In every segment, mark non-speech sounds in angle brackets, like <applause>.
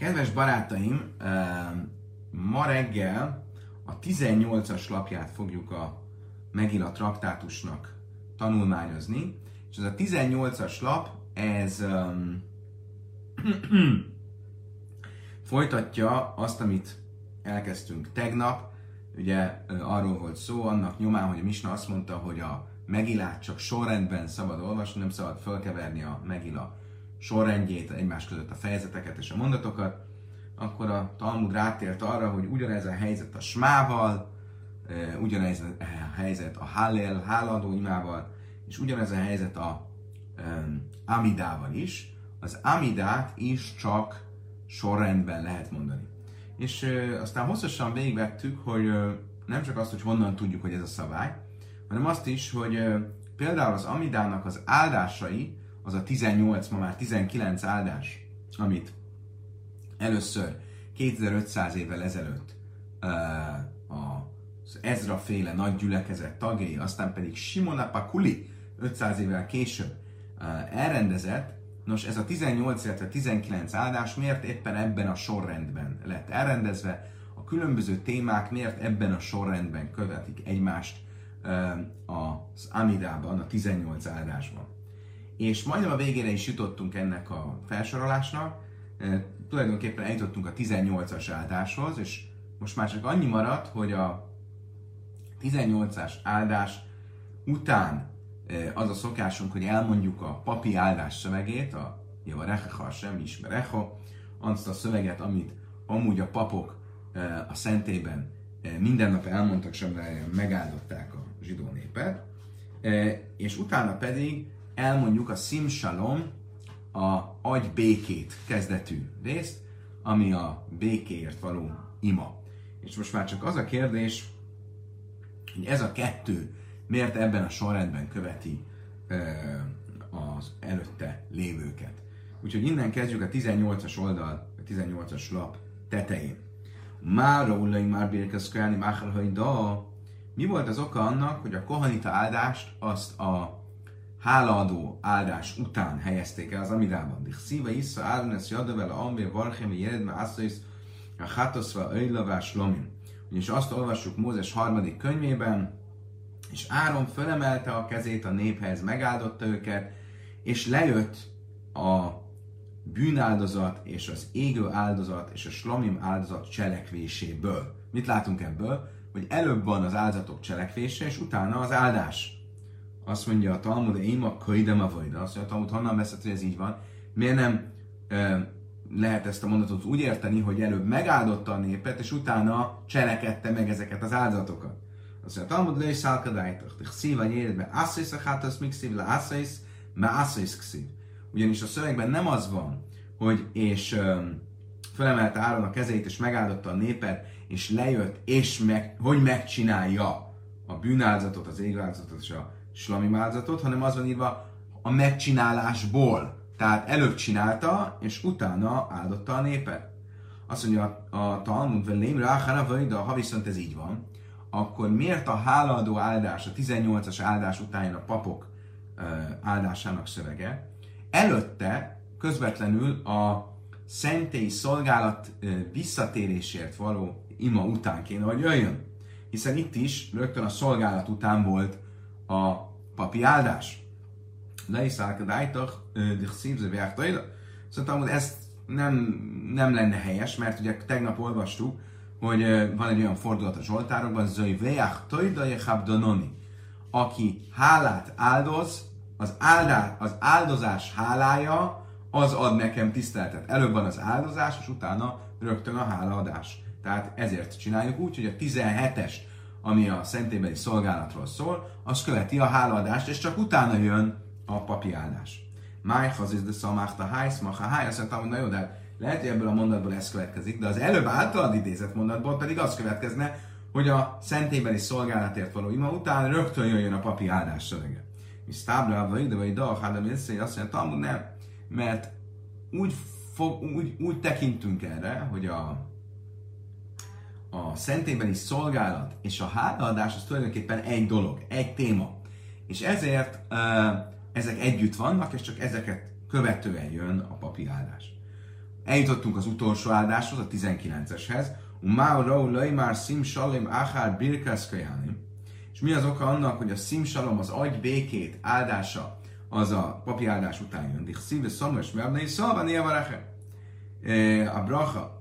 Kedves barátaim, ma reggel a 18-as lapját fogjuk a Megila traktátusnak tanulmányozni, és ez a 18-as lap, ez um, <clears throat> folytatja azt, amit elkezdtünk tegnap, ugye arról volt szó, annak nyomán, hogy a Misna azt mondta, hogy a Megilát csak sorrendben szabad olvasni, nem szabad fölkeverni a Megila sorrendjét, egymás között a fejezeteket és a mondatokat, akkor a Talmud rátért arra, hogy ugyanez a helyzet a smával, ugyanez a helyzet a hallel, háladó imával, és ugyanez a helyzet a um, amidával is. Az amidát is csak sorrendben lehet mondani. És uh, aztán hosszasan végigvettük, hogy nem csak azt, hogy honnan tudjuk, hogy ez a szabály, hanem azt is, hogy például az amidának az áldásai, az a 18, ma már 19 áldás, amit először 2500 évvel ezelőtt az Ezra féle nagy gyülekezet tagjai, aztán pedig Simon Apakuli 500 évvel később elrendezett, nos ez a 18, illetve 19 áldás miért éppen ebben a sorrendben lett elrendezve, a különböző témák miért ebben a sorrendben követik egymást az Amidában, a 18 áldásban. És majdnem a végére is jutottunk ennek a felsorolásnak, tulajdonképpen eljutottunk a 18-as áldáshoz, és most már csak annyi maradt, hogy a 18-as áldás után az a szokásunk, hogy elmondjuk a papi áldás szövegét, a Java Rechecha sem ismerecho, azt a szöveget, amit amúgy a papok a szentében minden nap elmondtak, sem megáldották a zsidó népet, és utána pedig elmondjuk a Simsalom, a agy békét kezdetű részt, ami a békéért való ima. És most már csak az a kérdés, hogy ez a kettő miért ebben a sorrendben követi az előtte lévőket. Úgyhogy innen kezdjük a 18-as oldal, a 18-as lap tetején. Mára ullai már bérkezkálni, máhar da. Mi volt az oka annak, hogy a kohanita áldást azt a hálaadó áldás után helyezték el az Amidában. Dich szíve issza áldnes jadevel a ambér varchem jeledme asszois a hatoszva öjlavás lomin. Ugyanis azt olvassuk Mózes harmadik könyvében, és Áron fölemelte a kezét a néphez, megáldotta őket, és lejött a bűnáldozat és az égő áldozat és a slomim áldozat cselekvéséből. Mit látunk ebből? Hogy előbb van az áldozatok cselekvése, és utána az áldás. Azt mondja a Talmud, én a köidem a vajda. Azt mondja a Talmud, honnan veszed, hogy ez így van? Miért nem e, lehet ezt a mondatot úgy érteni, hogy előbb megáldotta a népet, és utána cselekedte meg ezeket az áldozatokat? Azt mondja, a Talmud, le is szálkadájtak. Szíva nyéredbe, asszájsz a hátasz, mik szív, le asszájsz, me asszájsz kszív. Ugyanis a szövegben nem az van, hogy és um, fölemelte Áron a kezét, és megáldotta a népet, és lejött, és meg, hogy megcsinálja a bűnáldozatot, az égáldozatot és a slami áldozatot, hanem az van írva a megcsinálásból. Tehát előbb csinálta, és utána áldotta a népet. Azt mondja a, a Talmud, velém rá, de ha viszont ez így van, akkor miért a hálaadó áldás, a 18-as áldás után a papok áldásának szövege, előtte közvetlenül a szentély szolgálat visszatérésért való ima után kéne, hogy jöjjön. Hiszen itt is rögtön a szolgálat után volt a papi áldás. Leiszálkadájtak, dich szívze viágtaida. Szóval hogy ezt nem, nem lenne helyes, mert ugye tegnap olvastuk, hogy van egy olyan fordulat a Zsoltárokban, Zöj Veach Toida Dononi, aki hálát áldoz, az, áldá, az áldozás hálája az ad nekem tiszteletet. Előbb van az áldozás, és utána rögtön a hálaadás. Tehát ezért csináljuk úgy, hogy a 17-es ami a szentélybeli szolgálatról szól, az követi a hálaadást, és csak utána jön a papi áldás. Májhaz is de szamáhta hájsz, maha háj, azt mondtam, hogy na jó, de lehet, hogy ebből a mondatból ez következik, de az előbb általad idézett mondatból pedig az következne, hogy a szentélybeli szolgálatért való ima után rögtön jöjjön a papi áldás szövege. Mi stábla, ide, vagy da, hádam, azt mondja, Talmud nem, mert úgy, fog, úgy, úgy tekintünk erre, hogy a a szentélybeli szolgálat és a hálaadás az tulajdonképpen egy dolog, egy téma. És ezért ezek együtt vannak, és csak ezeket követően jön a papi áldás. eljutottunk az utolsó áldáshoz, a 19-eshez, Umau Rau Leimár Sim Salim Achár Birkasz És mi az oka annak, hogy a Sim Salom, az agy békét áldása, az a papi áldás után jön. Dich szíve szomos, mert ne szalva névareche. A bracha,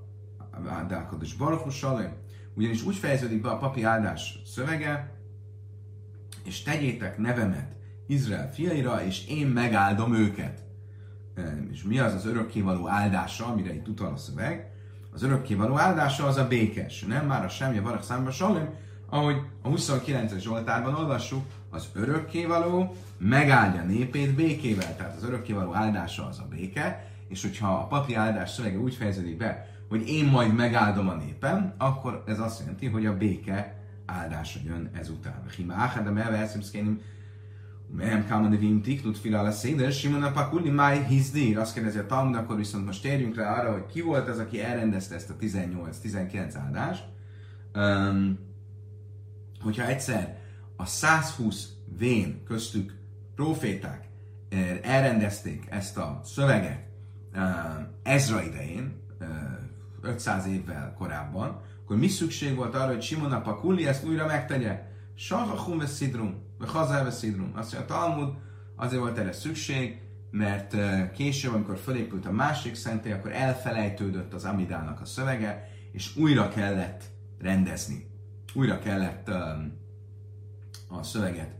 a Dákodos Baruch Salim, ugyanis úgy fejeződik be a papi áldás szövege, és tegyétek nevemet Izrael fiaira, és én megáldom őket. És mi az az örökkévaló áldása, amire itt utal a szöveg? Az örökkévaló áldása az a békes, nem már a semmi varag számba salim, ahogy a 29-es Zsoltárban olvassuk, az örökkévaló megáldja népét békével. Tehát az örökkévaló áldása az a béke, és hogyha a papi áldás szövege úgy fejeződik be, hogy én majd megáldom a népem, akkor ez azt jelenti, hogy a béke áldása jön ezután. Hima áhádam elveszem szkénim, Mehem Kalman Nevim Tiklut Filala Széder, Simon a Pakuli Máj Hizdír. Azt kérdezi a Talmud, akkor viszont most térjünk rá arra, hogy ki volt az, aki elrendezte ezt a 18-19 áldást. Um, hogyha egyszer a 120 vén köztük proféták elrendezték ezt a szöveget Ezra idején, 500 évvel korábban, akkor mi szükség volt arra, hogy Simon a Pakuli ezt újra megtegye? Sahachum veszidrum, vagy Hazár veszidrum. Azt mondja, a Talmud azért volt erre szükség, mert később, amikor felépült a másik szentély, akkor elfelejtődött az Amidának a szövege, és újra kellett rendezni. Újra kellett a szöveget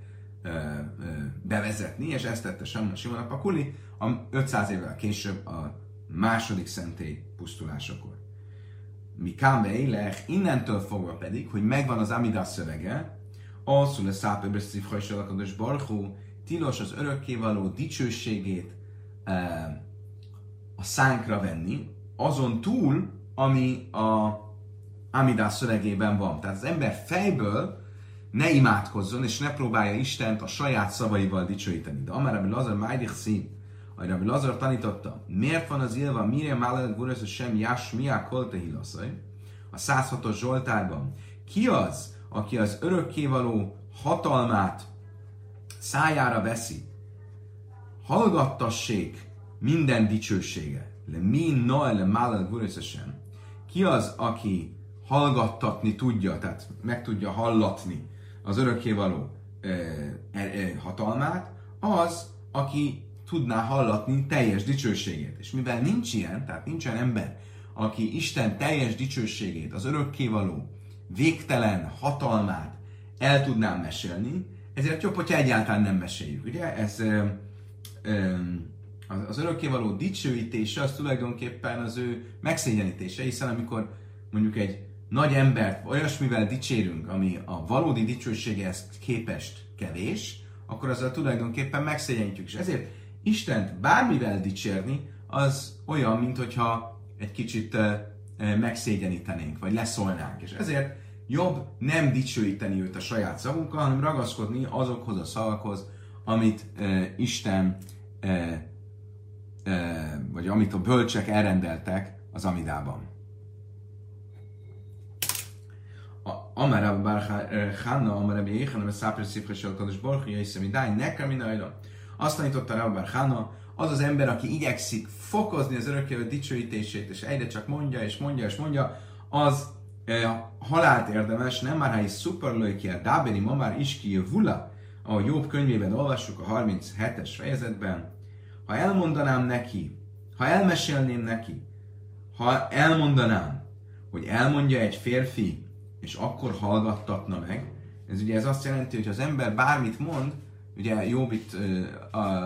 bevezetni, és ezt tette Simon a Pakuli, 500 évvel később a második szentély pusztulásakor. Mi Kámbe innentől fogva pedig, hogy megvan az Amidah szövege, alszul a szápöbres szívhajsalakados barhó, tilos az örökkévaló dicsőségét e, a szánkra venni, azon túl, ami a Amidah szövegében van. Tehát az ember fejből ne imádkozzon, és ne próbálja Istent a saját szavaival dicsőíteni. De amár, ami Lazar Májdich szín, ahogy Rabbi Lazar tanította, miért van az élva Miriam Málelet Guresz, sem Jás Miá Kolte a 106-os Zsoltárban. Ki az, aki az örökkévaló hatalmát szájára veszi? Hallgattassék minden dicsősége. Le mi noel le Málelet Guresz. Ki az, aki hallgattatni tudja, tehát meg tudja hallatni az örökkévaló e, e, e, hatalmát, az, aki tudná hallatni teljes dicsőségét. És mivel nincs ilyen, tehát nincsen ember, aki Isten teljes dicsőségét, az örökkévaló, végtelen hatalmát el tudnám mesélni, ezért jobb, hogyha egyáltalán nem meséljük. Ugye ez ö, ö, az örökkévaló dicsőítése az tulajdonképpen az ő megszégyenítése, hiszen amikor mondjuk egy nagy embert olyasmivel dicsérünk, ami a valódi dicsőségehez képest kevés, akkor azzal tulajdonképpen megszégyenítjük. És ezért Istent bármivel dicsérni, az olyan, mint hogyha egy kicsit megszégyenítenénk, vagy leszólnánk. És ezért jobb nem dicsőíteni őt a saját szavunkkal, hanem ragaszkodni azokhoz a szavakhoz, amit Isten, vagy amit a bölcsek elrendeltek az Amidában. Amar Rabbi Bar Hanna, Amar Rabbi Yechana, Szápr Szifre Selkados Borchi, Jöjszemi Dáj, nekem minden azt tanította Rabbar Hana, az az ember, aki igyekszik fokozni az örökkévaló dicsőítését, és egyre csak mondja, és mondja, és mondja, az e, halált érdemes, nem már ha is szuperlőkje, dáberi ma már iski vula, ahogy Jobb könyvében olvassuk a 37-es fejezetben, ha elmondanám neki, ha elmesélném neki, ha elmondanám, hogy elmondja egy férfi, és akkor hallgattatna meg, ez ugye ez azt jelenti, hogy az ember bármit mond, Ugye Jobb itt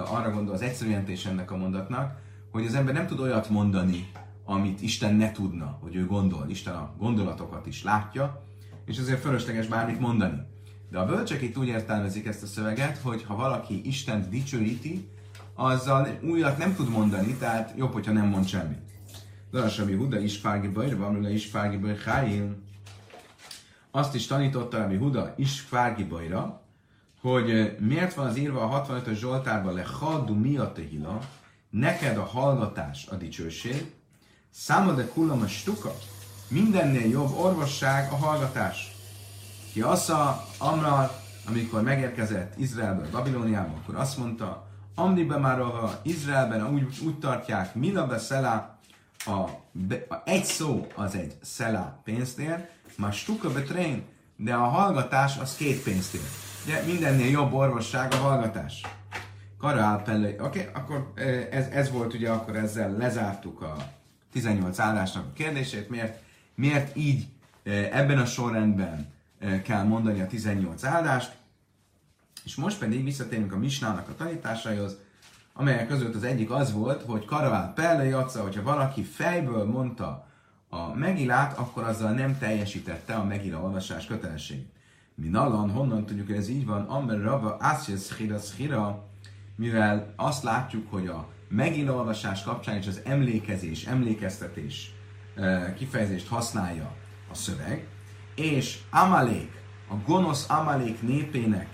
arra gondol az egyszerűentés ennek a mondatnak, hogy az ember nem tud olyat mondani, amit Isten ne tudna, hogy ő gondol. Isten a gondolatokat is látja, és ezért fölösleges bármit mondani. De a bölcsek itt úgy értelmezik ezt a szöveget, hogy ha valaki Isten dicsőíti, azzal újat nem tud mondani, tehát jobb, hogyha nem mond semmit. Darasabbi Huda is fági bajra, van is fági Azt is tanította Rabbi Huda is fági bajra, hogy miért van az írva a 65-ös Zsoltárban le haddu mi a tehila, neked a hallgatás a dicsőség, számod de kullam a stuka, mindennél jobb orvosság a hallgatás. Ki assza Amral, amikor megérkezett Izraelből, Babilóniába, akkor azt mondta, Amribe már Izraelben úgy, úgy tartják, Mila Beszela, a, a egy szó az egy szela pénztér, már stuka betrain, de a hallgatás az két pénztér. Ugye mindennél jobb orvosság a hallgatás. Karál Pelle, oké, okay, akkor ez, ez volt ugye, akkor ezzel lezártuk a 18 állásnak a kérdését, miért, miért így ebben a sorrendben kell mondani a 18 áldást, és most pedig visszatérünk a Misnának a tanításaihoz, amelyek között az egyik az volt, hogy Karavál Pelle Jaca, hogyha valaki fejből mondta a megilát, akkor azzal nem teljesítette a megila olvasás kötelességét. Mi nalan, honnan tudjuk, hogy ez így van, Amber Rava Ásja Szchira Szchira, mivel azt látjuk, hogy a megila olvasás kapcsán is az emlékezés, emlékeztetés kifejezést használja a szöveg, és Amalék, a gonosz Amalék népének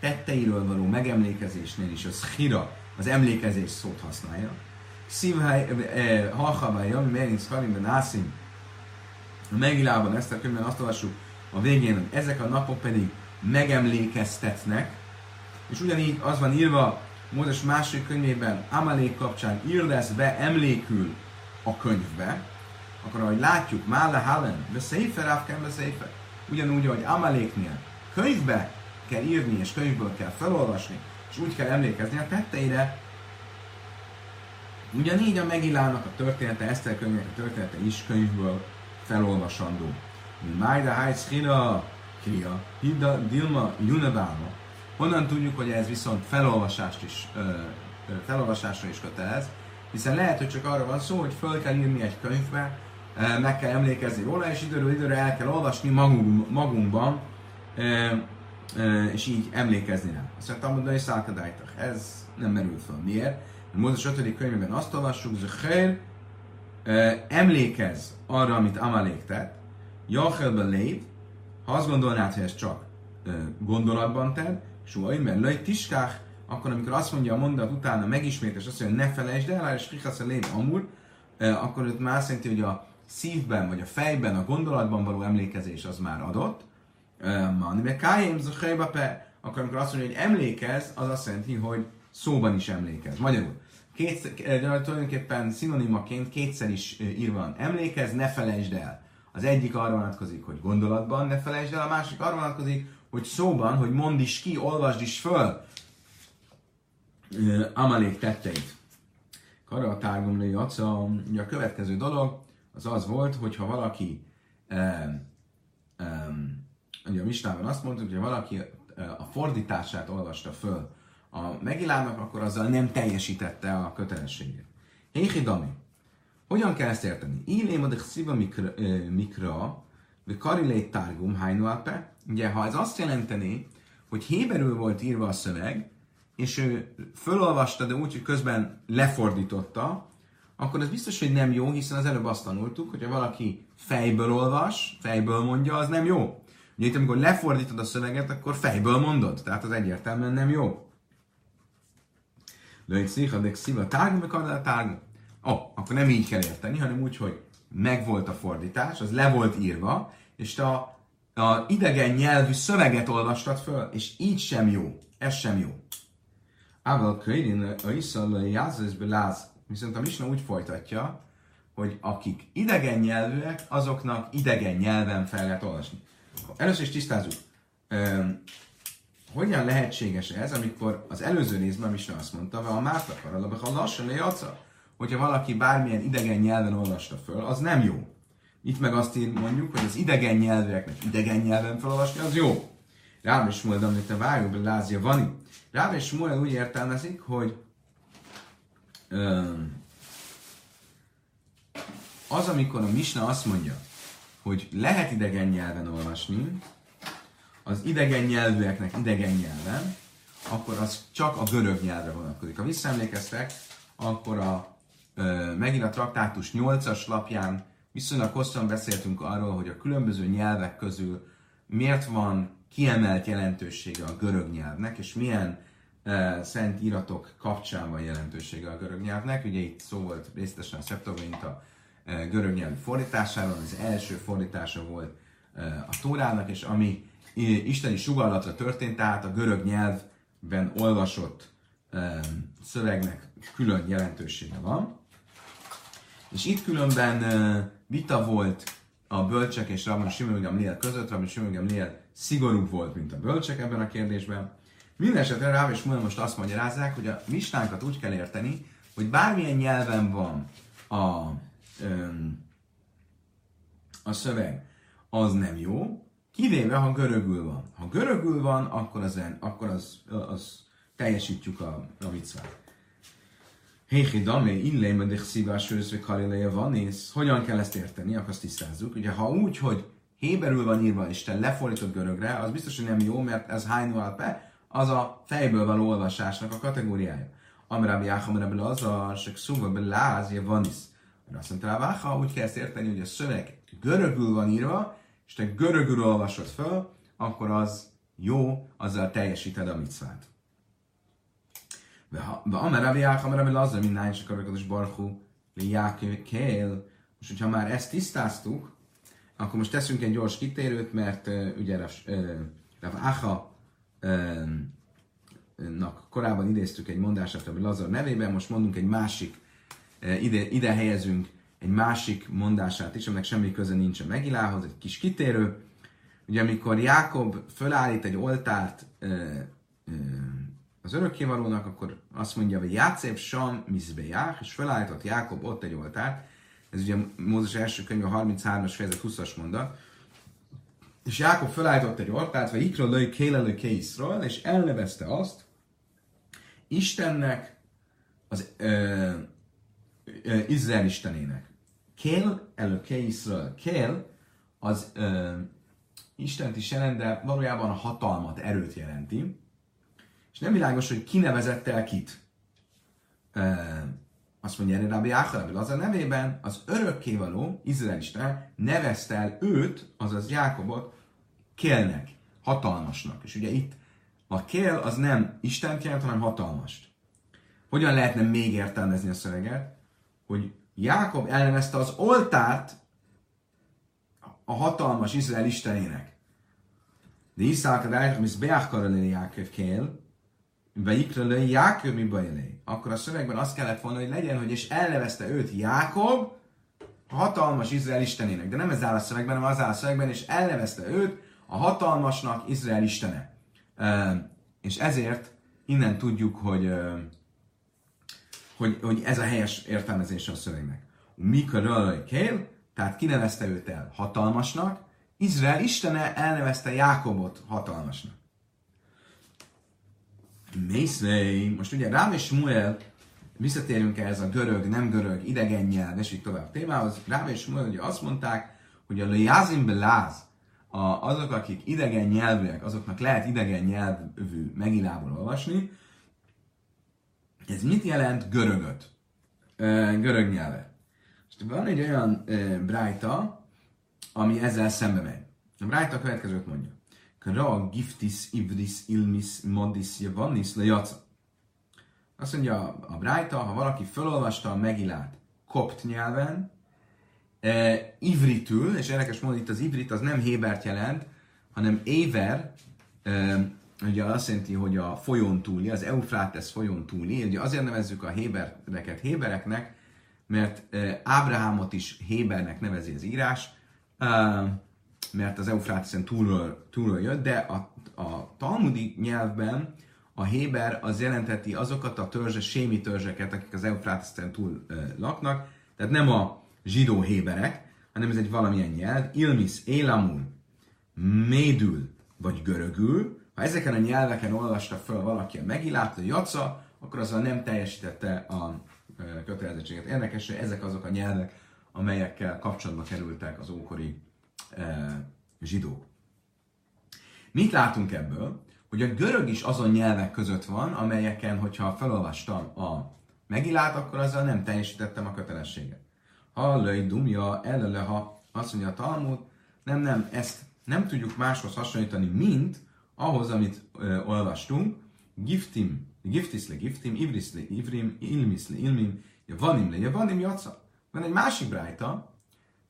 tetteiről való megemlékezésnél is az hira, az emlékezés szót használja. Szívhely, halchavája, ami Merinc Karimben Nászim, a Megilában ezt a könyvben azt olvassuk a végén, ezek a napok pedig megemlékeztetnek, és ugyanígy az van írva Mózes második könyvében, Amalék kapcsán ír lesz be emlékül a könyvbe, akkor ahogy látjuk, de Széfer, Afken, de Széfer, ugyanúgy, ahogy Amaléknél könyvbe kell írni, és könyvből kell felolvasni, és úgy kell emlékezni a tetteire, ugyanígy a Megilának a története, Eszter könyvnek a története is könyvből felolvasandó. Májda Hájc Hira, Kria, Hida, Dilma, Junebáma. Honnan tudjuk, hogy ez viszont felolvasást is, ö, ö, felolvasásra is kötelez, hiszen lehet, hogy csak arra van szó, hogy föl kell írni egy könyvbe, meg kell emlékezni róla, és időről időre el kell olvasni magunk, magunkban, és így emlékezni rá. Azt mondta, mondani szálkadájtak. Ez nem merült fel. Miért? A Mózes 5. könyvében azt olvassuk, hogy emlékez arra, amit Amalék tett, Jachelbe léd, ha azt gondolnád, hogy ez csak gondolatban tett, és olyan, mert löjt tiskák, akkor amikor azt mondja a mondat utána megismétes, azt mondja, ne felejtsd el, és kihasz a léd amur, akkor ott már azt jelenti, hogy a szívben vagy a fejben, a gondolatban való emlékezés az már adott, Mani me kájém pe, akkor amikor azt mondja, hogy emlékez, az azt jelenti, hogy szóban is emlékez. Magyarul, két, tulajdonképpen szinonimaként kétszer is írva van. Emlékez, ne felejtsd el. Az egyik arra vonatkozik, hogy gondolatban ne felejtsd el, a másik arra vonatkozik, hogy szóban, hogy mondd is ki, olvasd is föl Amalék tetteit. Kara a tárgum a következő dolog az az volt, hogyha valaki um, um, ugye a Mistában azt mondtuk, hogy valaki a fordítását olvasta föl a Megilának, akkor azzal nem teljesítette a kötelességét. Héhi Dami, hogyan kell ezt érteni? Illém a szíva mikra, mikra karilét tárgum hájnuápe. Ugye, ha ez azt jelenteni, hogy héberül volt írva a szöveg, és ő fölolvasta, de úgy, hogy közben lefordította, akkor ez biztos, hogy nem jó, hiszen az előbb azt tanultuk, hogy ha valaki fejből olvas, fejből mondja, az nem jó. Ugye itt, amikor lefordítod a szöveget, akkor fejből mondod, tehát az egyértelműen nem jó. Lőjt szíha, de szíva tárgy, meg a tárgy. Ó, oh, akkor nem így kell érteni, hanem úgy, hogy megvolt a fordítás, az le volt írva, és te a, a idegen nyelvű szöveget olvastad föl, és így sem jó. Ez sem jó. Ával könyvén a iszal jászözbe láz. Viszont a Misna úgy folytatja, hogy akik idegen nyelvűek, azoknak idegen nyelven fel lehet olvasni. Először is tisztázzuk. hogyan lehetséges ez, amikor az előző részben is azt mondta, a Márta ha lassan lejatsza, hogyha valaki bármilyen idegen nyelven olvasta föl, az nem jó. Itt meg azt ír, mondjuk, hogy az idegen nyelveknek idegen nyelven felolvasni, az jó. Rám és Smuel, amit a vágóban lázja van. Rám és Smuel úgy értelmezik, hogy az, amikor a Misna azt mondja, hogy lehet idegen nyelven olvasni, az idegen nyelvűeknek idegen nyelven, akkor az csak a görög nyelvre vonatkozik. Ha visszaemlékeztek, akkor a, megint a traktátus 8-as lapján viszonylag hosszan beszéltünk arról, hogy a különböző nyelvek közül miért van kiemelt jelentősége a görög nyelvnek, és milyen uh, szent iratok kapcsán van jelentősége a görög nyelvnek. Ugye itt szó volt részletesen a Septuaginta Eh, görög nyelvű fordításáról, az első fordítása volt eh, a Tórának, és ami isteni sugallatra történt, tehát a görög nyelvben olvasott eh, szövegnek külön jelentősége van. És itt különben vita volt a bölcsek és Rabban Simon Gamliel között, Rabban Simon Gamliel szigorúbb volt, mint a bölcsek ebben a kérdésben. Mindenesetre Ráv és Mulel most azt magyarázzák, hogy a misnánkat úgy kell érteni, hogy bármilyen nyelven van a, öm, a szöveg, az nem jó, kivéve, ha görögül van. Ha görögül van, akkor az, akkor az, az teljesítjük a, a viccvát. Héhi damé, illém, de szívás sőzve karileje van, és hogyan kell ezt érteni, akkor azt tisztázzuk. Ugye, ha úgy, hogy héberül van írva, és te lefordítod görögre, az biztos, hogy nem jó, mert ez hány alpe, az a fejből való olvasásnak a kategóriája. Amrábi Jáham Rebbe az a Sekszuva Beláz Javanis. Azt mondta Ráváha, úgy kell ezt érteni, hogy a szöveg görögül van írva, és te görögül olvasod föl, akkor az jó, azzal teljesíted a micvát. Amarabi Jáham Rebbe az, mint nájn se karakados barhu, kél. Most, hogyha már ezt tisztáztuk, akkor most teszünk egy gyors kitérőt, mert uh, ugye Rav Acha nak korábban idéztük egy mondását a Lazar nevében, most mondunk egy másik, ide, ide helyezünk egy másik mondását is, aminek semmi köze nincs a Megilához, egy kis kitérő. Ugye amikor Jákob fölállít egy oltárt az örökkévalónak, akkor azt mondja, hogy Játszép Sam Mizbeják, és felállított Jákob ott egy oltárt. Ez ugye Mózes első könyv a 33-as fejezet 20-as mondat és Jákob felállított egy ortát, vagy ikra löj kélelő készről, és elnevezte azt Istennek, az Izrael istenének. Kél elő készről. Kél az ö, Istent is jelent, de valójában a hatalmat, erőt jelenti. És nem világos, hogy ki nevezett el kit. Ö, azt mondja erre Rabbi Áharabil, az a nevében az örökkévaló Izrael Isten nevezte el őt, azaz Jákobot, kélnek, hatalmasnak. És ugye itt a kél az nem Isten jelent, hanem hatalmast. Hogyan lehetne még értelmezni a szöveget? Hogy Jákob elnevezte az oltárt a hatalmas Izrael istenének. De Iszák a mis beákarolni Jákob kél, Vejikre Jákob mi bajlé. Akkor a szövegben azt kellett volna, hogy legyen, hogy és elnevezte őt Jákob, a hatalmas Izrael istenének. De nem ez áll a szövegben, hanem az áll a szövegben, és elnevezte őt a hatalmasnak Izrael istene. És ezért innen tudjuk, hogy, hogy, hogy ez a helyes értelmezése a szövegnek. Mikor kél, tehát kinevezte őt el hatalmasnak, Izrael istene elnevezte Jákobot hatalmasnak. Mészlei, most ugye Rám és Muel, visszatérünk ehhez a görög, nem görög, idegen nyelv, és így tovább témához. Rám és Muel ugye azt mondták, hogy a Lejázim Beláz, a, azok, akik idegen nyelvűek, azoknak lehet idegen nyelvű megilából olvasni. Ez mit jelent görögöt? E, görög nyelve. Most van egy olyan e, brájta, ami ezzel szembe megy. A brájta következőt mondja. Kra giftis ivris ilmis modis javanis lejaca. Azt mondja a brájta, ha valaki felolvasta a megilát kopt nyelven, e, ivritül, és érdekes módon itt az ivrit az nem hébert jelent, hanem éver, e, ugye azt jelenti, hogy a folyón túli, az Eufrates folyón túli, ugye azért nevezzük a hébereket hébereknek, mert e, Ábrahámot is hébernek nevezi az írás, e, mert az Eufráteszen túlról, túlról jött, de a, a talmudi nyelvben a héber az jelenteti azokat a törzse, sémi törzseket, akik az Eufráteszen túl e, laknak, tehát nem a zsidó héberek, hanem ez egy valamilyen nyelv, ilmis, élamul, médül vagy görögül. Ha ezeken a nyelveken olvasta fel valaki a megilát, a jaca, akkor azzal nem teljesítette a kötelezettséget. Érdekes, hogy ezek azok a nyelvek, amelyekkel kapcsolatba kerültek az ókori zsidók. Mit látunk ebből? Hogy a görög is azon nyelvek között van, amelyeken, hogyha felolvastam a megilát, akkor azzal nem teljesítettem a kötelességet. Hallai dumja elele, ha azt mondja a Talmud, nem, nem, ezt nem tudjuk máshoz hasonlítani, mint ahhoz, amit ö, olvastunk, giftim, giftis le giftim, ivris le ivrim, ilmis le ilmim, javanim le javanim jaca. Van egy másik brájta,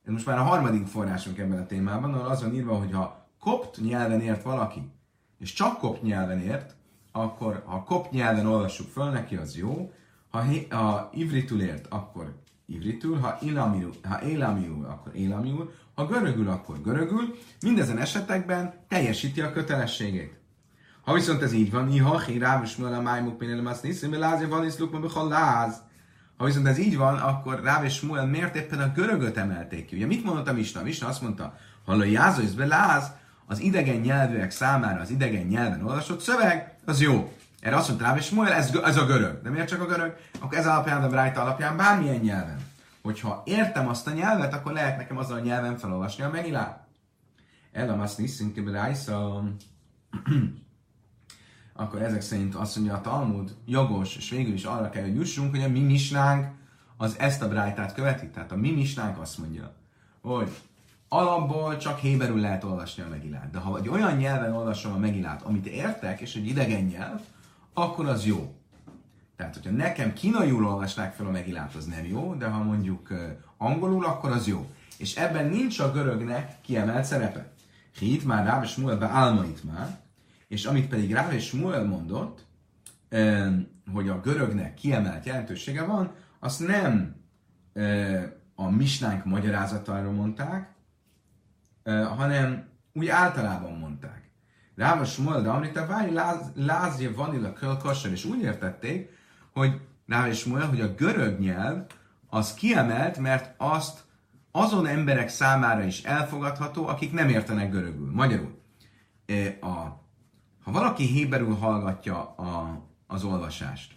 ez most már a harmadik forrásunk ebben a témában, ahol az van írva, hogy ha kopt nyelven ért valaki, és csak kopt nyelven ért, akkor ha kopt nyelven olvassuk föl neki, az jó, ha, ha ivritül ért, akkor ivritül, ha élamiul, ha élamiul, akkor élamiul, ha görögül, akkor görögül, mindezen esetekben teljesíti a kötelességét. Ha viszont ez így van, iha, hi, rávus, a májmuk, minél más niszim, lázja, van is lukma, láz. Ha viszont ez így van, akkor Ráv és Smuel miért éppen a görögöt emelték ki? Ugye mit mondott a Misna? A Misna azt mondta, ha a jázoisz be láz, az idegen nyelvűek számára az idegen nyelven olvasott szöveg, az jó. Erre azt mondta Ráv és Smuel, ez, ez a görög. De miért csak a görög? Akkor ez alapján, a Brájta alapján bármilyen nyelven. Hogyha értem azt a nyelvet, akkor lehet nekem azzal a nyelven felolvasni a megilát. Elam azt niszünk, <clears throat> akkor ezek szerint azt mondja a Talmud jogos, és végül is arra kell, hogy jussunk, hogy a mi misnánk az ezt a brájtát követi. Tehát a mi misnánk azt mondja, hogy alapból csak héberül lehet olvasni a megilát. De ha egy olyan nyelven olvasom a megilát, amit értek, és egy idegen nyelv, akkor az jó. Tehát, hogyha nekem kínaiul olvasnák fel a megilát, az nem jó, de ha mondjuk angolul, akkor az jó. És ebben nincs a görögnek kiemelt szerepe. Hit már rá, és be álmait már, és amit pedig Ráv és Smuel mondott, hogy a görögnek kiemelt jelentősége van, azt nem a misnánk magyarázatáról mondták, hanem úgy általában mondták. Ráv és Smuel, de amit a váj lázje vanilla kölkasser, és úgy értették, hogy Ráv és Smuel, hogy a görög nyelv az kiemelt, mert azt azon emberek számára is elfogadható, akik nem értenek görögül. Magyarul, a ha valaki héberül hallgatja a, az olvasást,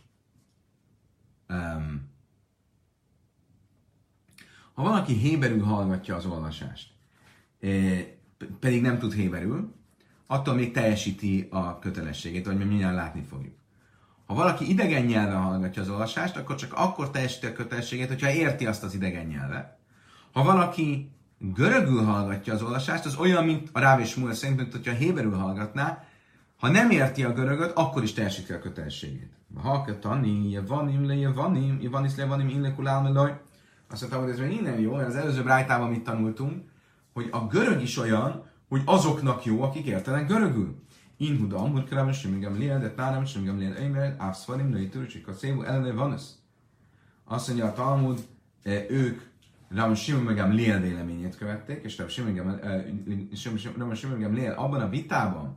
um, ha valaki héberül hallgatja az olvasást, eh, pedig nem tud héberül, attól még teljesíti a kötelességét, vagy mi mindjárt látni fogjuk. Ha valaki idegen nyelven hallgatja az olvasást, akkor csak akkor teljesíti a kötelességét, hogyha érti azt az idegen nyelvet. Ha valaki görögül hallgatja az olvasást, az olyan, mint a Ráv és Múl szerint, mint hogyha héberül hallgatná, ha nem érti a görögöt, akkor is teljesíti a kötelességét. Ha tani, jevanim le jevanim, jevanis le jevanim innekulál melaj. Azt mondtam, hogy ez még innen jó, az előző brájtában mit tanultunk, hogy a görög is olyan, hogy azoknak jó, akik értenek görögül. In hudam, hogy kerem simigem liel, de tárem simigem liel eimer, ávszvarim, női törcsik a szévú, ellene van ez. Azt mondja a Talmud, e, ők Ram Simigem Liel véleményét követték, és Ram Simigem Liel abban a vitában,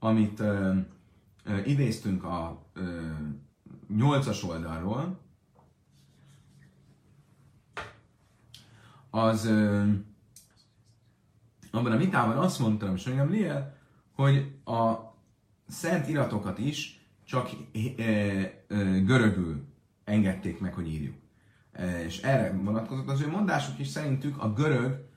amit ö, ö, idéztünk a nyolcas oldalról, az ö, abban a vitában azt mondtam, és engem Liel, hogy a szent iratokat is csak ö, ö, görögül engedték meg, hogy írjuk. És erre vonatkozott az ő mondásuk is, szerintük a görög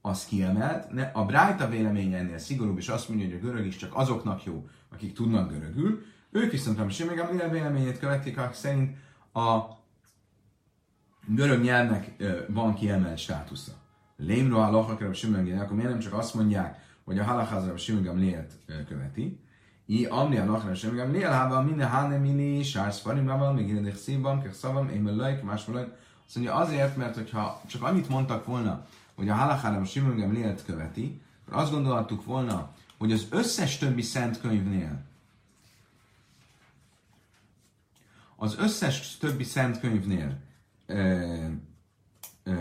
az kiemelt. Ne, a Brájta véleménye ennél szigorúbb, és azt mondja, hogy a görög is csak azoknak jó, akik tudnak görögül. Ők viszont a Simega véleményét követik, akik szerint a görög nyelvnek van kiemelt státusza. Lémro a lachakra Simega akkor miért nem csak azt mondják, hogy a halachazra a Simega lélt követi, I amni a lachra Simega lél, hába minden háne mini, sársz farimával, még ilyenek szívban, kek szavam, én lajk, más Azt mondja azért, mert hogyha csak annyit mondtak volna, hogy a halachára a Simon lélt követi, akkor azt gondolhattuk volna, hogy az összes többi szent könyvnél az összes többi szent könyvnél ö, ö,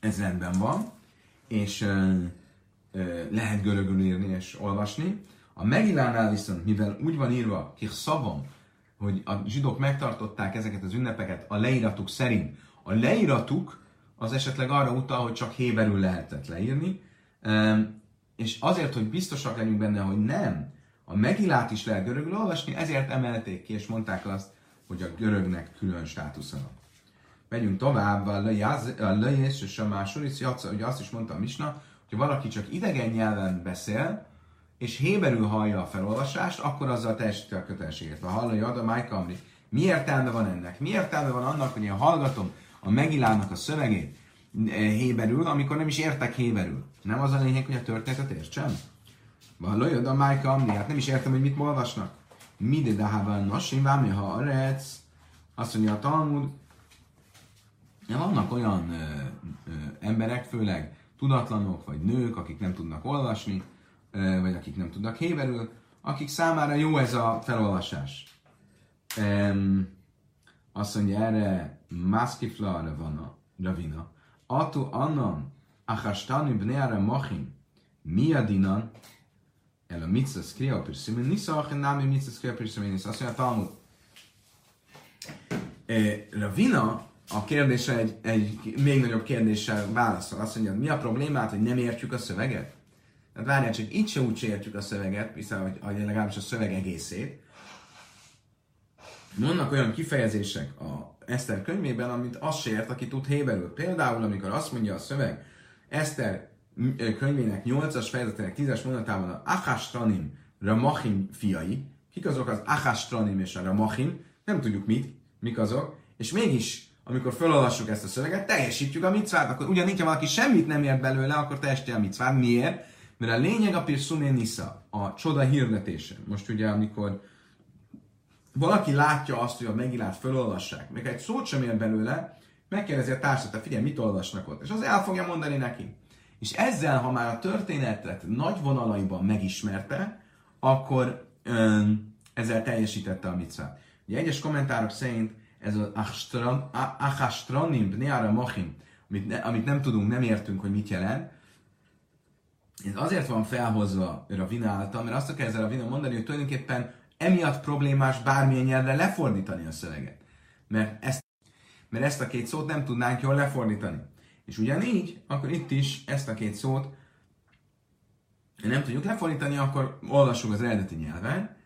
ez rendben van, és ö, ö, lehet görögül írni és olvasni. A Megilánál viszont, mivel úgy van írva, kik szavam, hogy a zsidók megtartották ezeket az ünnepeket a leíratuk szerint, a leíratuk az esetleg arra utal, hogy csak héberül lehetett leírni, és azért, hogy biztosak legyünk benne, hogy nem, a megilát is lehet görögül olvasni, ezért emelték ki, és mondták azt, hogy a görögnek külön státusza van. Megyünk tovább, a lejés és a második, hogy azt is mondta a Misna, hogy valaki csak idegen nyelven beszél, és héberül hallja a felolvasást, akkor azzal teljesíti a kötelességet. Ha hallja a Májkamri, mi értelme van ennek? Mi értelme van annak, hogy én hallgatom a Megilának a szövegét eh, héberül, amikor nem is értek héberül. Nem az a lényeg, hogy a történetet értsem? Valójában a Májka Amni, hát nem is értem, hogy mit olvasnak. Mide dahában nasim, vámi ha arec, azt mondja a Talmud, vannak olyan ö, ö, emberek, főleg tudatlanok, vagy nők, akik nem tudnak olvasni, ö, vagy akik nem tudnak héberül, akik számára jó ez a felolvasás. Um, Azt mondja erre, Maszkifla Ravana, Ravina. Atu annan, achastani bneare machim, mi a dinan, el a mitzvah skria pirsimin, nisza achin námi mitzvah skria pirsimin, azt mondja a Talmud. Ravina a kérdésre egy, egy még nagyobb kérdéssel válaszol. Azt mondja, mi a problémát, hogy nem értjük a szöveget? Tehát várjál, csak így se úgy értjük a szöveget, hiszen hogy, hogy legalábbis a szöveg egészét. Vannak olyan kifejezések a Eszter könyvében, amit azt se ért, aki tud héberül. Például, amikor azt mondja a szöveg, Eszter könyvének 8-as fejezetének 10-es mondatában a Achastranim Ramachim fiai, kik azok az Achastranim és a Ramachim, nem tudjuk mit, mik azok, és mégis amikor felolvassuk ezt a szöveget, teljesítjük a micvát, akkor ugyanígy, ha valaki semmit nem ért belőle, akkor teljesíti a micvát. Miért? Mert a lényeg a Pirsuné Nisza, a csoda hirdetése. Most ugye, amikor valaki látja azt, hogy a megilát felolvassák, meg egy szót sem ér belőle, megkérdezi a társat, figyelj, mit olvasnak ott, és az el fogja mondani neki. És ezzel, ha már a történetet nagy vonalaiban megismerte, akkor öm, ezzel teljesítette a micvát. Ugye egyes kommentárok szerint ez az achastranim, bneara mochim, amit, ne, amit nem tudunk, nem értünk, hogy mit jelent, ez azért van felhozva Ravina által, mert azt akar ezzel Ravina mondani, hogy tulajdonképpen emiatt problémás bármilyen nyelvre lefordítani a szöveget. Mert ezt, mert ezt a két szót nem tudnánk jól lefordítani. És ugyanígy, akkor itt is ezt a két szót nem tudjuk lefordítani, akkor olvassuk az eredeti nyelven,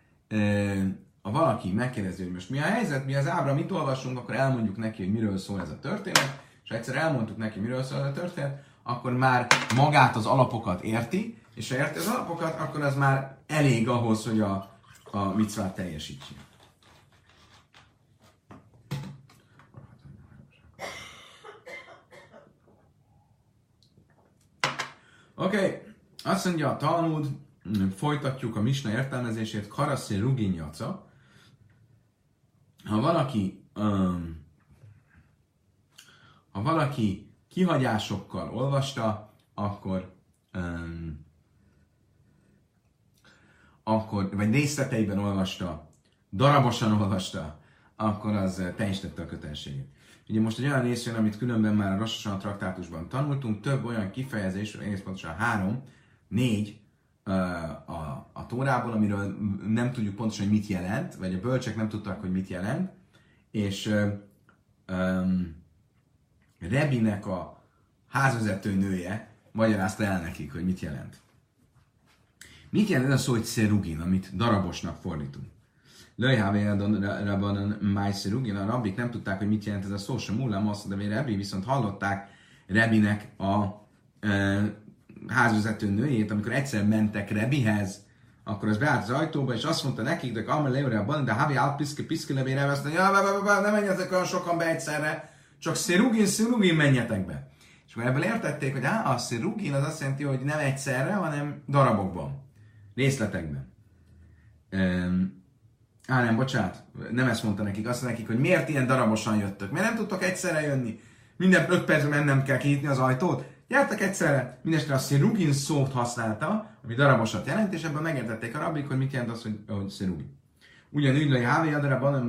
ha valaki megkérdezi, hogy most mi a helyzet, mi az ábra, mit olvasunk, akkor elmondjuk neki, hogy miről szól ez a történet, és ha egyszer elmondtuk neki, miről szól ez a történet, akkor már magát az alapokat érti, és ha érti az alapokat, akkor az már elég ahhoz, hogy a, a micvát teljesítse. Oké, okay. azt mondja a Talmud, folytatjuk a Misna értelmezését, Karaszé Ruginyaca, ha valaki um, ha valaki kihagyásokkal olvasta, akkor um, akkor, vagy részleteiben olvasta, darabosan olvasta, akkor az teljesítette a kötelességét. Ugye most egy olyan rész jön, amit különben már a Rossosan traktátusban tanultunk, több olyan kifejezés, egész pontosan három, négy, a, a Tórából, amiről nem tudjuk pontosan, hogy mit jelent, vagy a bölcsek nem tudtak, hogy mit jelent, és um, Rebinek a házvezető nője magyarázta el nekik, hogy mit jelent. Mit jelent ez a szó, hogy szerugin, amit darabosnak fordítunk? Löjhávéradon máj szerugin, a rabbik nem tudták, hogy mit jelent ez a szó, sem múlám azt, de Rebi viszont hallották Rebinek a e, házvezető nőjét, amikor egyszer mentek Rebihez, akkor az beállt az ajtóba, és azt mondta nekik, de Amar Leore a de Havi Alt Piszke levére, azt mondja, ja, ne menjetek olyan sokan be egyszerre, csak Szirugin, Szirugin menjetek be. És akkor ebből értették, hogy á, a Szirugin az azt jelenti, hogy nem egyszerre, hanem darabokban, részletekben. Á, nem, bocsánat, nem ezt mondta nekik, azt mondta nekik, hogy miért ilyen darabosan jöttök, miért nem tudtok egyszerre jönni, minden öt percben mennem kell kinyitni az ajtót, Gyertek egyszerre, mindestre a szirugin szót használta, ami darabosat jelent, és ebben megértették a rabbik, hogy mit jelent az, hogy, hogy szirugin. Ugyanúgy le Hávi Adarában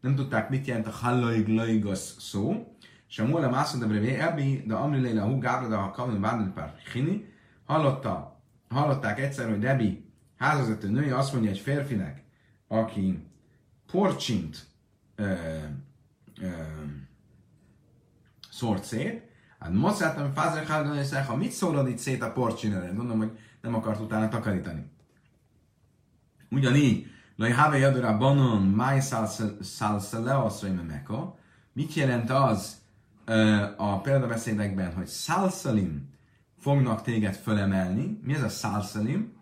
nem tudták, mit jelent a Hallajglajgasz szó, és a Móla Mászon de Brevé Ebi, de Amri Leila Hú Gábra, de ha Kavin Vádon Pár hallotta, hallották egyszer, hogy Debi házvezető nője azt mondja egy férfinek, aki porcsint ö, ö, szórt szét, hát moszáltam, fázre hálgan ha mit szólod itt szét a porcsinere? Mondom, hogy nem akart utána takarítani. Ugyanígy, Laj Have Jadora Banon, Máj Szalszaleoszrai Meka. Mit jelent az a példabeszédekben, hogy Szalszalim fognak téged fölemelni? Mi ez a Szalszalim?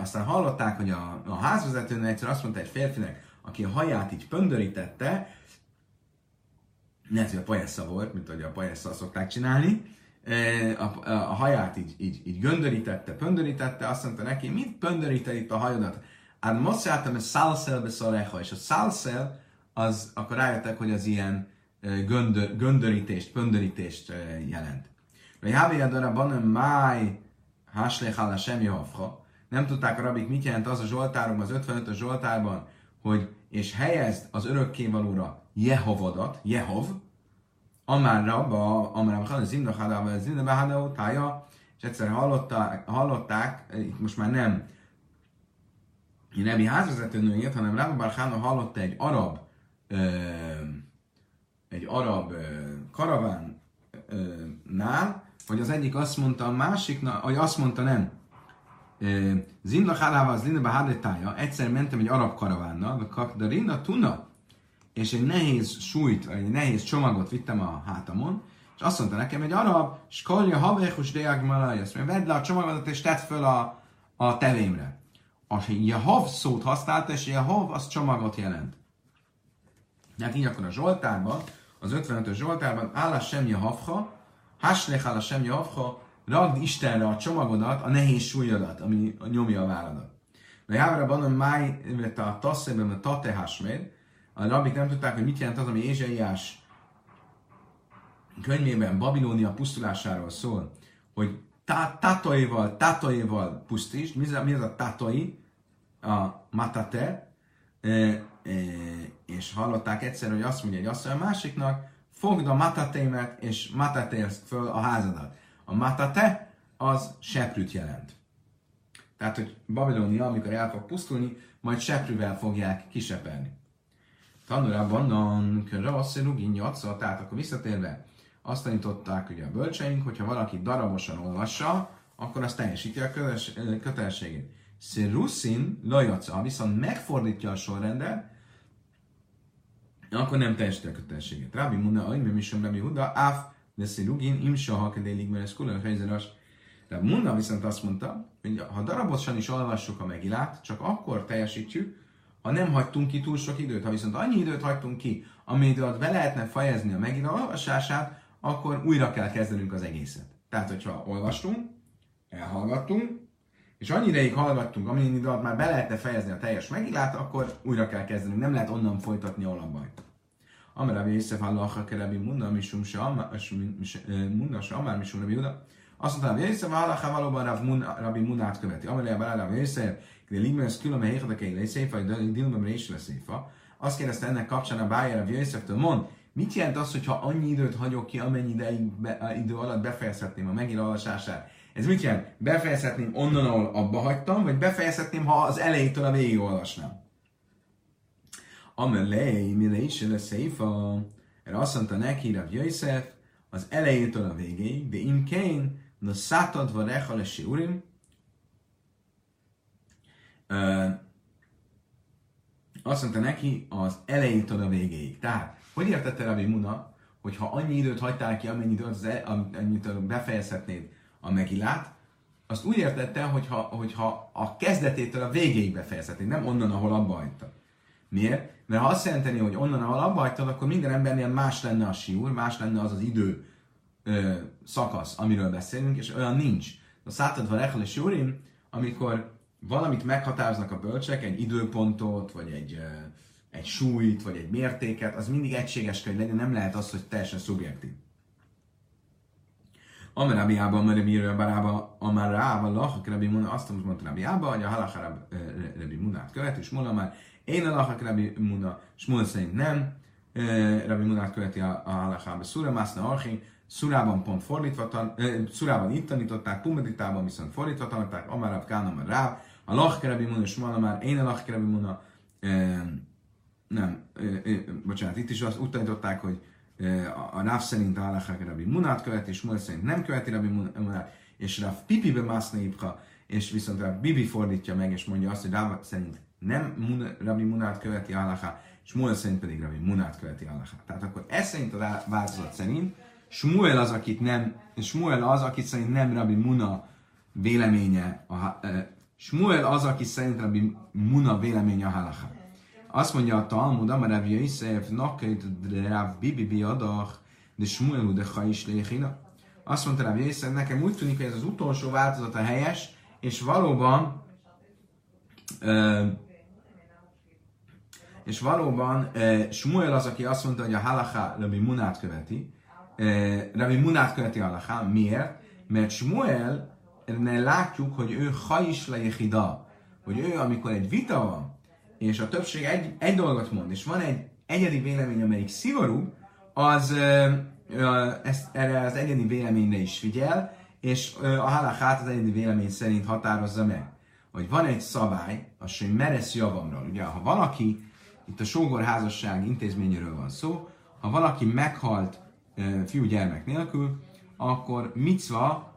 Aztán hallották, hogy a, a házvezetőnő egyszer azt mondta egy férfinek, aki a haját így pöndörítette, lehet, hogy a pajessza volt, mint ahogy a pajessza szokták csinálni, a, a, a haját így, így, így göndörítette, pöndörítette, azt mondta neki, mit pöndöríted itt a hajodat? Hát most jártam, hogy szálszelbe szareha, és a szálszel, az, akkor rájöttek, hogy az ilyen göndör, göndörítést, pöndörítést jelent. Vagy Háviadara banem máj háslechala semmi hafra. Nem tudták a rabik, mit jelent az a Zsoltárom, az 55-ös Zsoltárban, hogy és helyezd az örökkévalóra Jehovadat, Jehov, Amár Rabba, Amár Rabba, az Zimna Hadava, az Zimna Bahada tája, és egyszer hallották, hallották, itt most már nem Nebi házvezetőnőjét, hanem Rabba Barhána hallotta egy arab ö, egy arab ö, karavánnál, hogy az egyik azt mondta a másiknak, vagy azt mondta nem, Zimna Haláva az Linda egyszer mentem egy arab karavánnal, de Rinna Tuna, és egy nehéz súlyt, egy nehéz csomagot vittem a hátamon, és azt mondta nekem egy arab, skolja havechus deag malajas, mert vedd le a csomagodat és tedd föl a, a tevémre. A Jehav szót használta, és Jehav az csomagot jelent. Hát így akkor a Zsoltárban, az 55-ös Zsoltárban, állás sem Jehavha, Haslech állás sem Jehavha, ragd Istenre a csomagodat, a nehéz súlyodat, ami nyomja a válladat. De Jávra a máj, a tasszében a tate hasméd, a rabik nem tudták, hogy mit jelent az, ami Ézsaiás könyvében Babilónia pusztulásáról szól, hogy tatoival, tatoival pusztítsd. Mi, mi az a tatoi? A matate. E, e, és hallották egyszer, hogy azt mondja egy asszony a másiknak, fogd a matatémet, és matatélsz föl a házadat. A matate az seprűt jelent. Tehát, hogy Babilónia, amikor el fog pusztulni, majd seprűvel fogják kisepelni. Tanulában non rugin tehát akkor visszatérve, azt tanították ugye a bölcseink, hogyha valaki darabosan olvassa, akkor azt teljesíti a kötelességét. Szeruszin lajaca, viszont megfordítja a sorrendet, akkor nem teljesíti a kötelességét. Rabbi Muna, Aimé Mishom Rabbi Huda, Áf, de Szirugin, Imsa, Hakedélig, ez külön helyzetes. De Muna viszont azt mondta, hogy ha darabosan is olvassuk a megilát, csak akkor teljesítjük, ha nem hagytunk ki túl sok időt. Ha viszont annyi időt hagytunk ki, ami időt be lehetne fejezni a megint olvasását, akkor újra kell kezdenünk az egészet. Tehát, hogyha olvastunk, elhallgattunk, és annyi ideig hallgattunk, amennyi idő alatt már be lehetne fejezni a teljes megillát, akkor újra kell kezdenünk. Nem lehet onnan folytatni, ahol abba Amara Rabbi Yosef Allah Kerebi Munda Misum se Munda se Amár Misum Rabbi Juda. Azt mondta, hogy Yosef Allah valóban Rabbi Munát követi. Amara Rabbi Yosef de Ligmes külön a hérdekei leszéfa, hogy Dilmem is leszéfa. Azt kérdezte ennek kapcsán a Bájer a mond, mit jelent az, hogyha annyi időt hagyok ki, amennyi ideig be, idő alatt befejezhetném a megint Ez mit jelent? Befejezhetném onnan, ahol abba hagytam, vagy befejezhetném, ha az elejétől a végig olvasnám? Amelej, mire is lesz széfa, erre azt mondta neki, Rav Jöjszef, az elejétől a végéig, de imkén, na szátadva recha urim, azt mondta neki az elejétől a végéig. Tehát, hogy értette Rabbi Muna, hogy ha annyi időt hagytál ki, amennyi időt, az, e- amit befejezhetnéd a megilát, azt úgy értette, hogyha, hogyha a kezdetétől a végéig befejezhetnéd, nem onnan, ahol abba hagytad. Miért? Mert ha azt jelenteni, hogy onnan, ahol abba hagytad, akkor minden embernél más lenne a siúr, más lenne az az idő ö, szakasz, amiről beszélünk, és olyan nincs. A szátadva rechel és amikor valamit meghatároznak a bölcsek, egy időpontot, vagy egy, egy súlyt, vagy egy mértéket, az mindig egységes kell, hogy legyen, nem lehet az, hogy teljesen szubjektív. Amarabiában, Amarabiában, Barába, Amarába, Lachak Rabbi Muna, azt mondta Rabiába, hogy a Halach Rabbi Munát követ, és Muna már én a Lachak Rabbi Muna, Smul szerint nem, Rabbi Munát követi a, a Halachába, Szura Mászna Archi, Szurában pont fordítva, tan, Szurában itt tanították, Pumaditában viszont fordítva tanították, Amarab Kánam Ráv, a Lachkerebi Muna és már én a Lachkerebi Muna, e, nem, e, e, bocsánat, itt is azt úgy tanították, hogy a Ráv szerint a Lachkerebi Munát követi, és Muna szerint nem követi Rabbi Munát, és Ráv Pipibe Mászna és viszont Ráv Bibi fordítja meg, és mondja azt, hogy Ráv szerint nem Rabbi Munát követi Allaha, és Smuel szerint pedig Rabbi Munát követi Allaha. Tehát akkor ez szerint a változat szerint Smuel az, akit nem, Smuel az, akit szerint nem Rabbi Muna véleménye a, Smuel az, aki szerint Rabbi Muna véleménye a halacha. Azt mondja a Talmud, Amar Rabbi Yosef, Nakait Rav Bibi Biadach, de Smuel de is Léchina. Azt mondta Rabbi Yosef, nekem úgy tűnik, hogy ez az utolsó a helyes, és valóban uh, és valóban uh, Smuel az, aki azt mondta, hogy a halacha Rabbi Munát követi, Rabbi Munát követi a halacha. Miért? Mert Smuel látjuk, hogy ő hajis lejehida, hogy ő, amikor egy vita van, és a többség egy, egy dolgot mond, és van egy egyedi vélemény, amelyik szigorú, az ö, ö, ezt, erre az egyedi véleményre is figyel, és ö, a halachát az egyedi vélemény szerint határozza meg. Hogy van egy szabály, az, hogy meresz javamról. Ugye, ha valaki, itt a sógorházasság intézményéről van szó, ha valaki meghalt fiú-gyermek nélkül, akkor micva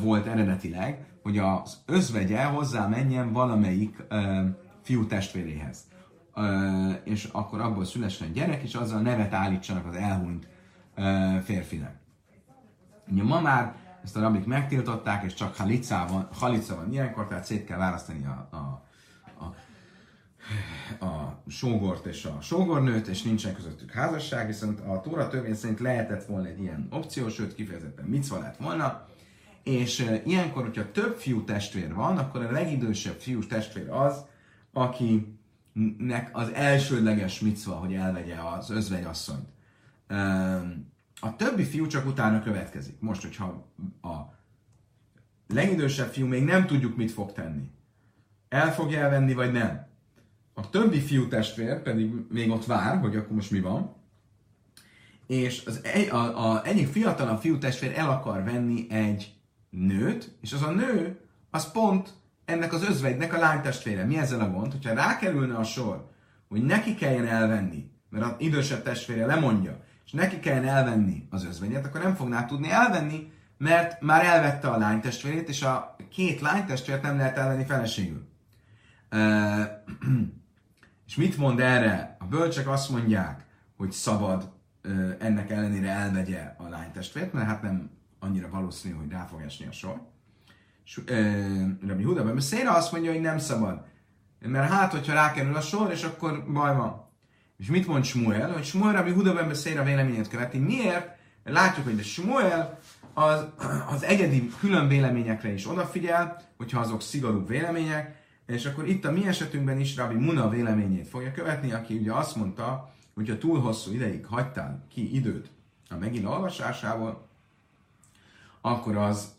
volt eredetileg, hogy az özvegye hozzá menjen valamelyik fiú testvéréhez. És akkor abból szülessen gyerek, és azzal nevet állítsanak az elhunyt férfinek. Ugye ma már ezt a rabik megtiltották, és csak halica van, halica van ilyenkor, tehát szét kell választani a, a, a a sógort és a sógornőt, és nincsen közöttük házasság, viszont a Tóra törvény szerint lehetett volna egy ilyen opció, sőt kifejezetten micva lett volna, és ilyenkor, hogyha több fiú testvér van, akkor a legidősebb fiú testvér az, akinek az elsődleges micva, hogy elvegye az özvegyasszonyt. A többi fiú csak utána következik. Most, hogyha a legidősebb fiú még nem tudjuk, mit fog tenni. El fogja elvenni, vagy nem a többi fiú testvér pedig még ott vár, hogy akkor most mi van, és az egy, a, a, egyik fiatalabb fiú testvér el akar venni egy nőt, és az a nő, az pont ennek az özvegynek a lánytestvére. Mi ezzel a gond? Hogyha rákerülne a sor, hogy neki kelljen elvenni, mert az idősebb testvére lemondja, és neki kelljen elvenni az özvegyet, akkor nem fogná tudni elvenni, mert már elvette a lánytestvérét, és a két lánytestvért nem lehet elvenni feleségül. <clears throat> És mit mond erre? A bölcsek azt mondják, hogy szabad ennek ellenére elvegye a lánytestvért, mert hát nem annyira valószínű, hogy rá fog esni a sor. Rabbi Huda ben Széra azt mondja, hogy nem szabad. Mert hát, hogyha rákerül a sor, és akkor baj van. És mit mond Smuel? Hogy Smuel Rabbi Huda ben Széra véleményét követi. Miért? Látjuk, hogy a Smuel az, az egyedi külön véleményekre is odafigyel, hogyha azok szigorú vélemények, és akkor itt a mi esetünkben is Rabbi Muna véleményét fogja követni, aki ugye azt mondta, hogy ha túl hosszú ideig hagytál ki időt a megint olvasásából, akkor az,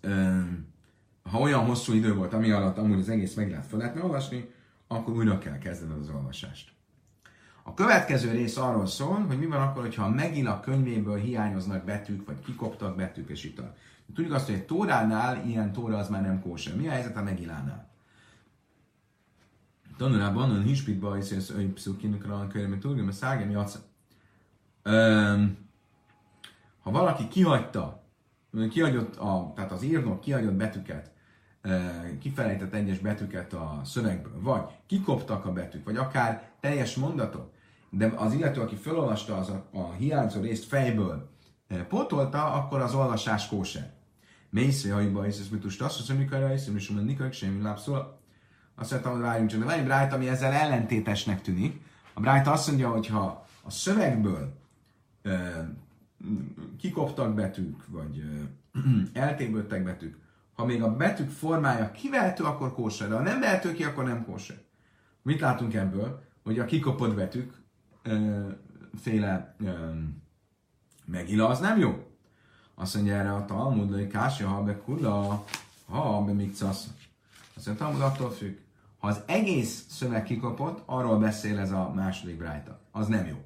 ha olyan hosszú idő volt, ami alatt amúgy az egész meg lehet fel lehetne olvasni, akkor újra kell kezdened az olvasást. A következő rész arról szól, hogy mi van akkor, hogyha a Megila könyvéből hiányoznak betűk, vagy kikoptak betűk, és itt a... Tudjuk azt, hogy egy tóránál ilyen tóra az már nem kóser. Mi a helyzet a Megilánál? Tanulában, a hispitba is ez egy pszukinak a körülmény tudja, mert szágem. Ha valaki kihagyta, kihagyott a, tehát az írnok kihagyott betűket, kifelejtett egyes betűket a szövegből, vagy kikoptak a betűk, vagy akár teljes mondatok, de az illető, aki felolvasta az a, a hiányzó részt fejből, pótolta, akkor az olvasás kóser. Mészre hajba, és ez mit tudsz, azt hiszem, mikor és és mikor semmi lábszól. Azt mondtam, hogy várjunk csak, de van egy Brájt, ami ezzel ellentétesnek tűnik. A Brájt azt mondja, hogy ha a szövegből ö, kikoptak betűk, vagy ö, <clears throat> eltégböttek betűk, ha még a betűk formája kivehető, akkor kóser, de ha nem vehető ki, akkor nem kóser. Mit látunk ebből? Hogy a kikopott betűk ö, féle ö, megila, az nem jó. Azt mondja erre a Talmud, hogy kásja, ha be kula, ha be mikcasz. Azt mondja, Talmud attól függ. Ha az egész szöveg kikapott, arról beszél ez a második brájta. Az nem jó.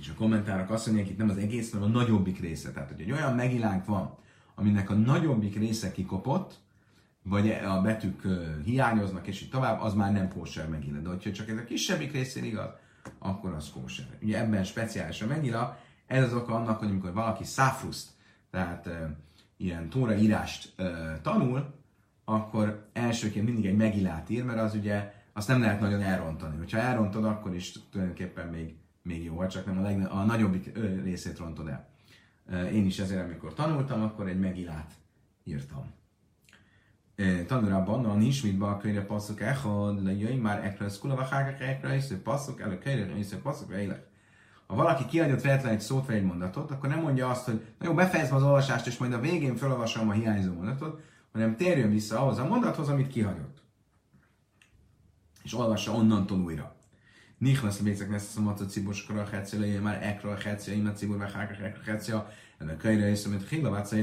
És a kommentárok azt mondják, itt nem az egész, hanem a nagyobbik része. Tehát, hogy egy olyan megilánk van, aminek a nagyobbik része kikopott, vagy a betűk hiányoznak, és így tovább, az már nem kóser megila. De hogyha csak ez a kisebbik részén igaz, akkor az kóser. Ugye ebben speciális a megila, ez az oka annak, hogy amikor valaki száfruszt, tehát e, ilyen tóraírást e, tanul, akkor elsőként mindig egy megilát ír, mert az ugye azt nem lehet nagyon elrontani. Hogyha elrontod, akkor is tulajdonképpen még, még jó, csak nem a, legne, a nagyobbik részét rontod el. Én is ezért, amikor tanultam, akkor egy megilát írtam. Tanulában, a Nismitba a könyve passzok echad, le jöjj már ekre, szkula hágak ekre, és passzok el a könyve, és passzok élek. Ha valaki kiadott véletlen egy szót vagy egy mondatot, akkor nem mondja azt, hogy na jó, befejezem az olvasást, és majd a végén felolvasom a hiányzó mondatot, hanem térjön vissza ahhoz a mondathoz, amit kihagyott. És olvassa onnantól újra. Nichnasz bécek lesz a maca cibos kora a már ekra a hecia, imat cibor, meg hákra ekra hecia, ennek könyre és amit hilavát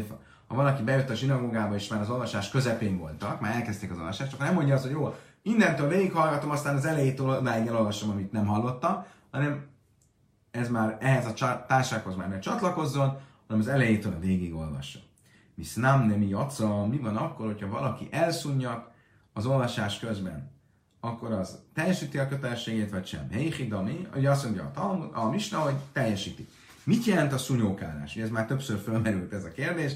Ha valaki bejött a zsinagógába, és már az olvasás közepén voltak, már elkezdték az olvasást, akkor nem mondja azt, hogy jó, innentől végighallgatom, aztán az elejétől odáig elolvasom, amit nem hallottam, hanem ez már ehhez a társághoz már ne csatlakozzon, hanem az elejétől a végig olvassa. Visz nem nem jaca, mi van akkor, hogyha valaki elszunnyat az olvasás közben? Akkor az teljesíti a kötelességét, vagy sem? Heichidami, hogy azt mondja a, Talmud, a Misna, hogy teljesíti. Mit jelent a szunyókálás? Ez már többször felmerült ez a kérdés.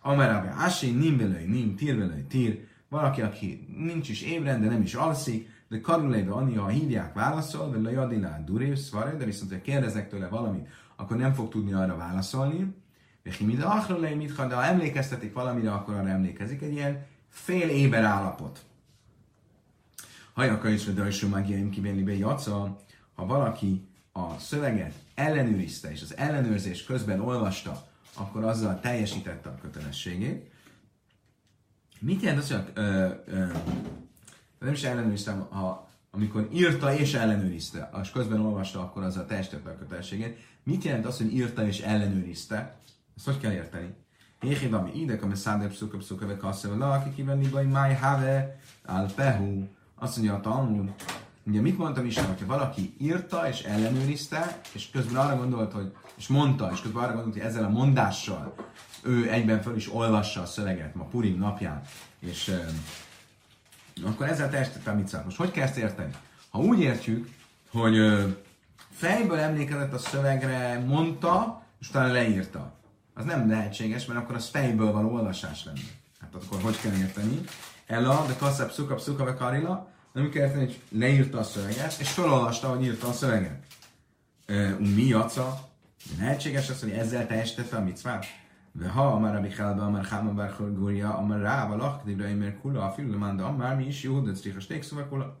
Amerabe Asi, nim velői, nim, tír velői, tír. Valaki, aki nincs is ébren, de nem is alszik, de karulébe annyi, ha hívják, válaszol, de lejadilá durév, szvaré, de viszont, ha kérdezek tőle valamit, akkor nem fog tudni arra válaszolni. De ha emlékeztetik valamire, akkor arra emlékezik. Egy ilyen fél éber állapot. Hajaka is, de is magiaim kivéli be jaca, ha valaki a szöveget ellenőrizte, és az ellenőrzés közben olvasta, akkor azzal teljesítette a kötelességét. Mit jelent az, hogy ö, ö, nem is ellenőriztem, ha amikor írta és ellenőrizte, és közben olvasta, akkor azzal teljesítette a kötelességét. Mit jelent az, hogy írta és ellenőrizte? Ezt hogy kell érteni? Éhid, ami ide, ami szádebb szuka, szuka, ve kasszeva, la, aki kivenni, vagy máj have, al pehu. Azt mondja a Talmud, ugye mit mondtam is, hogyha valaki írta és ellenőrizte, és közben arra gondolt, hogy, és mondta, és közben arra gondolt, hogy ezzel a mondással ő egyben föl is olvassa a szöveget ma Purim napján, és akkor ezzel teljesítette a micát. Most hogy kell ezt érteni? Ha úgy értjük, hogy fejből emlékezett a szövegre, mondta, és utána leírta, az nem lehetséges, mert akkor az fejből való olvasás lenne. Hát akkor hogy kell érteni? Ella, de kaszep szuka, szuka, karila, nem kellett, hogy leírta a szöveget, és felolvasta, hogy írta a szöveget. Mi jaca? Lehetséges az, hogy ezzel teljesítette a mitzvát. De ha a már Abichelbe, a már Háma Bárhorgória, a már Ráva Lakdibra, a már Kula, a Filulamanda, a már mi is jó, de Trichas Tékszuvakula.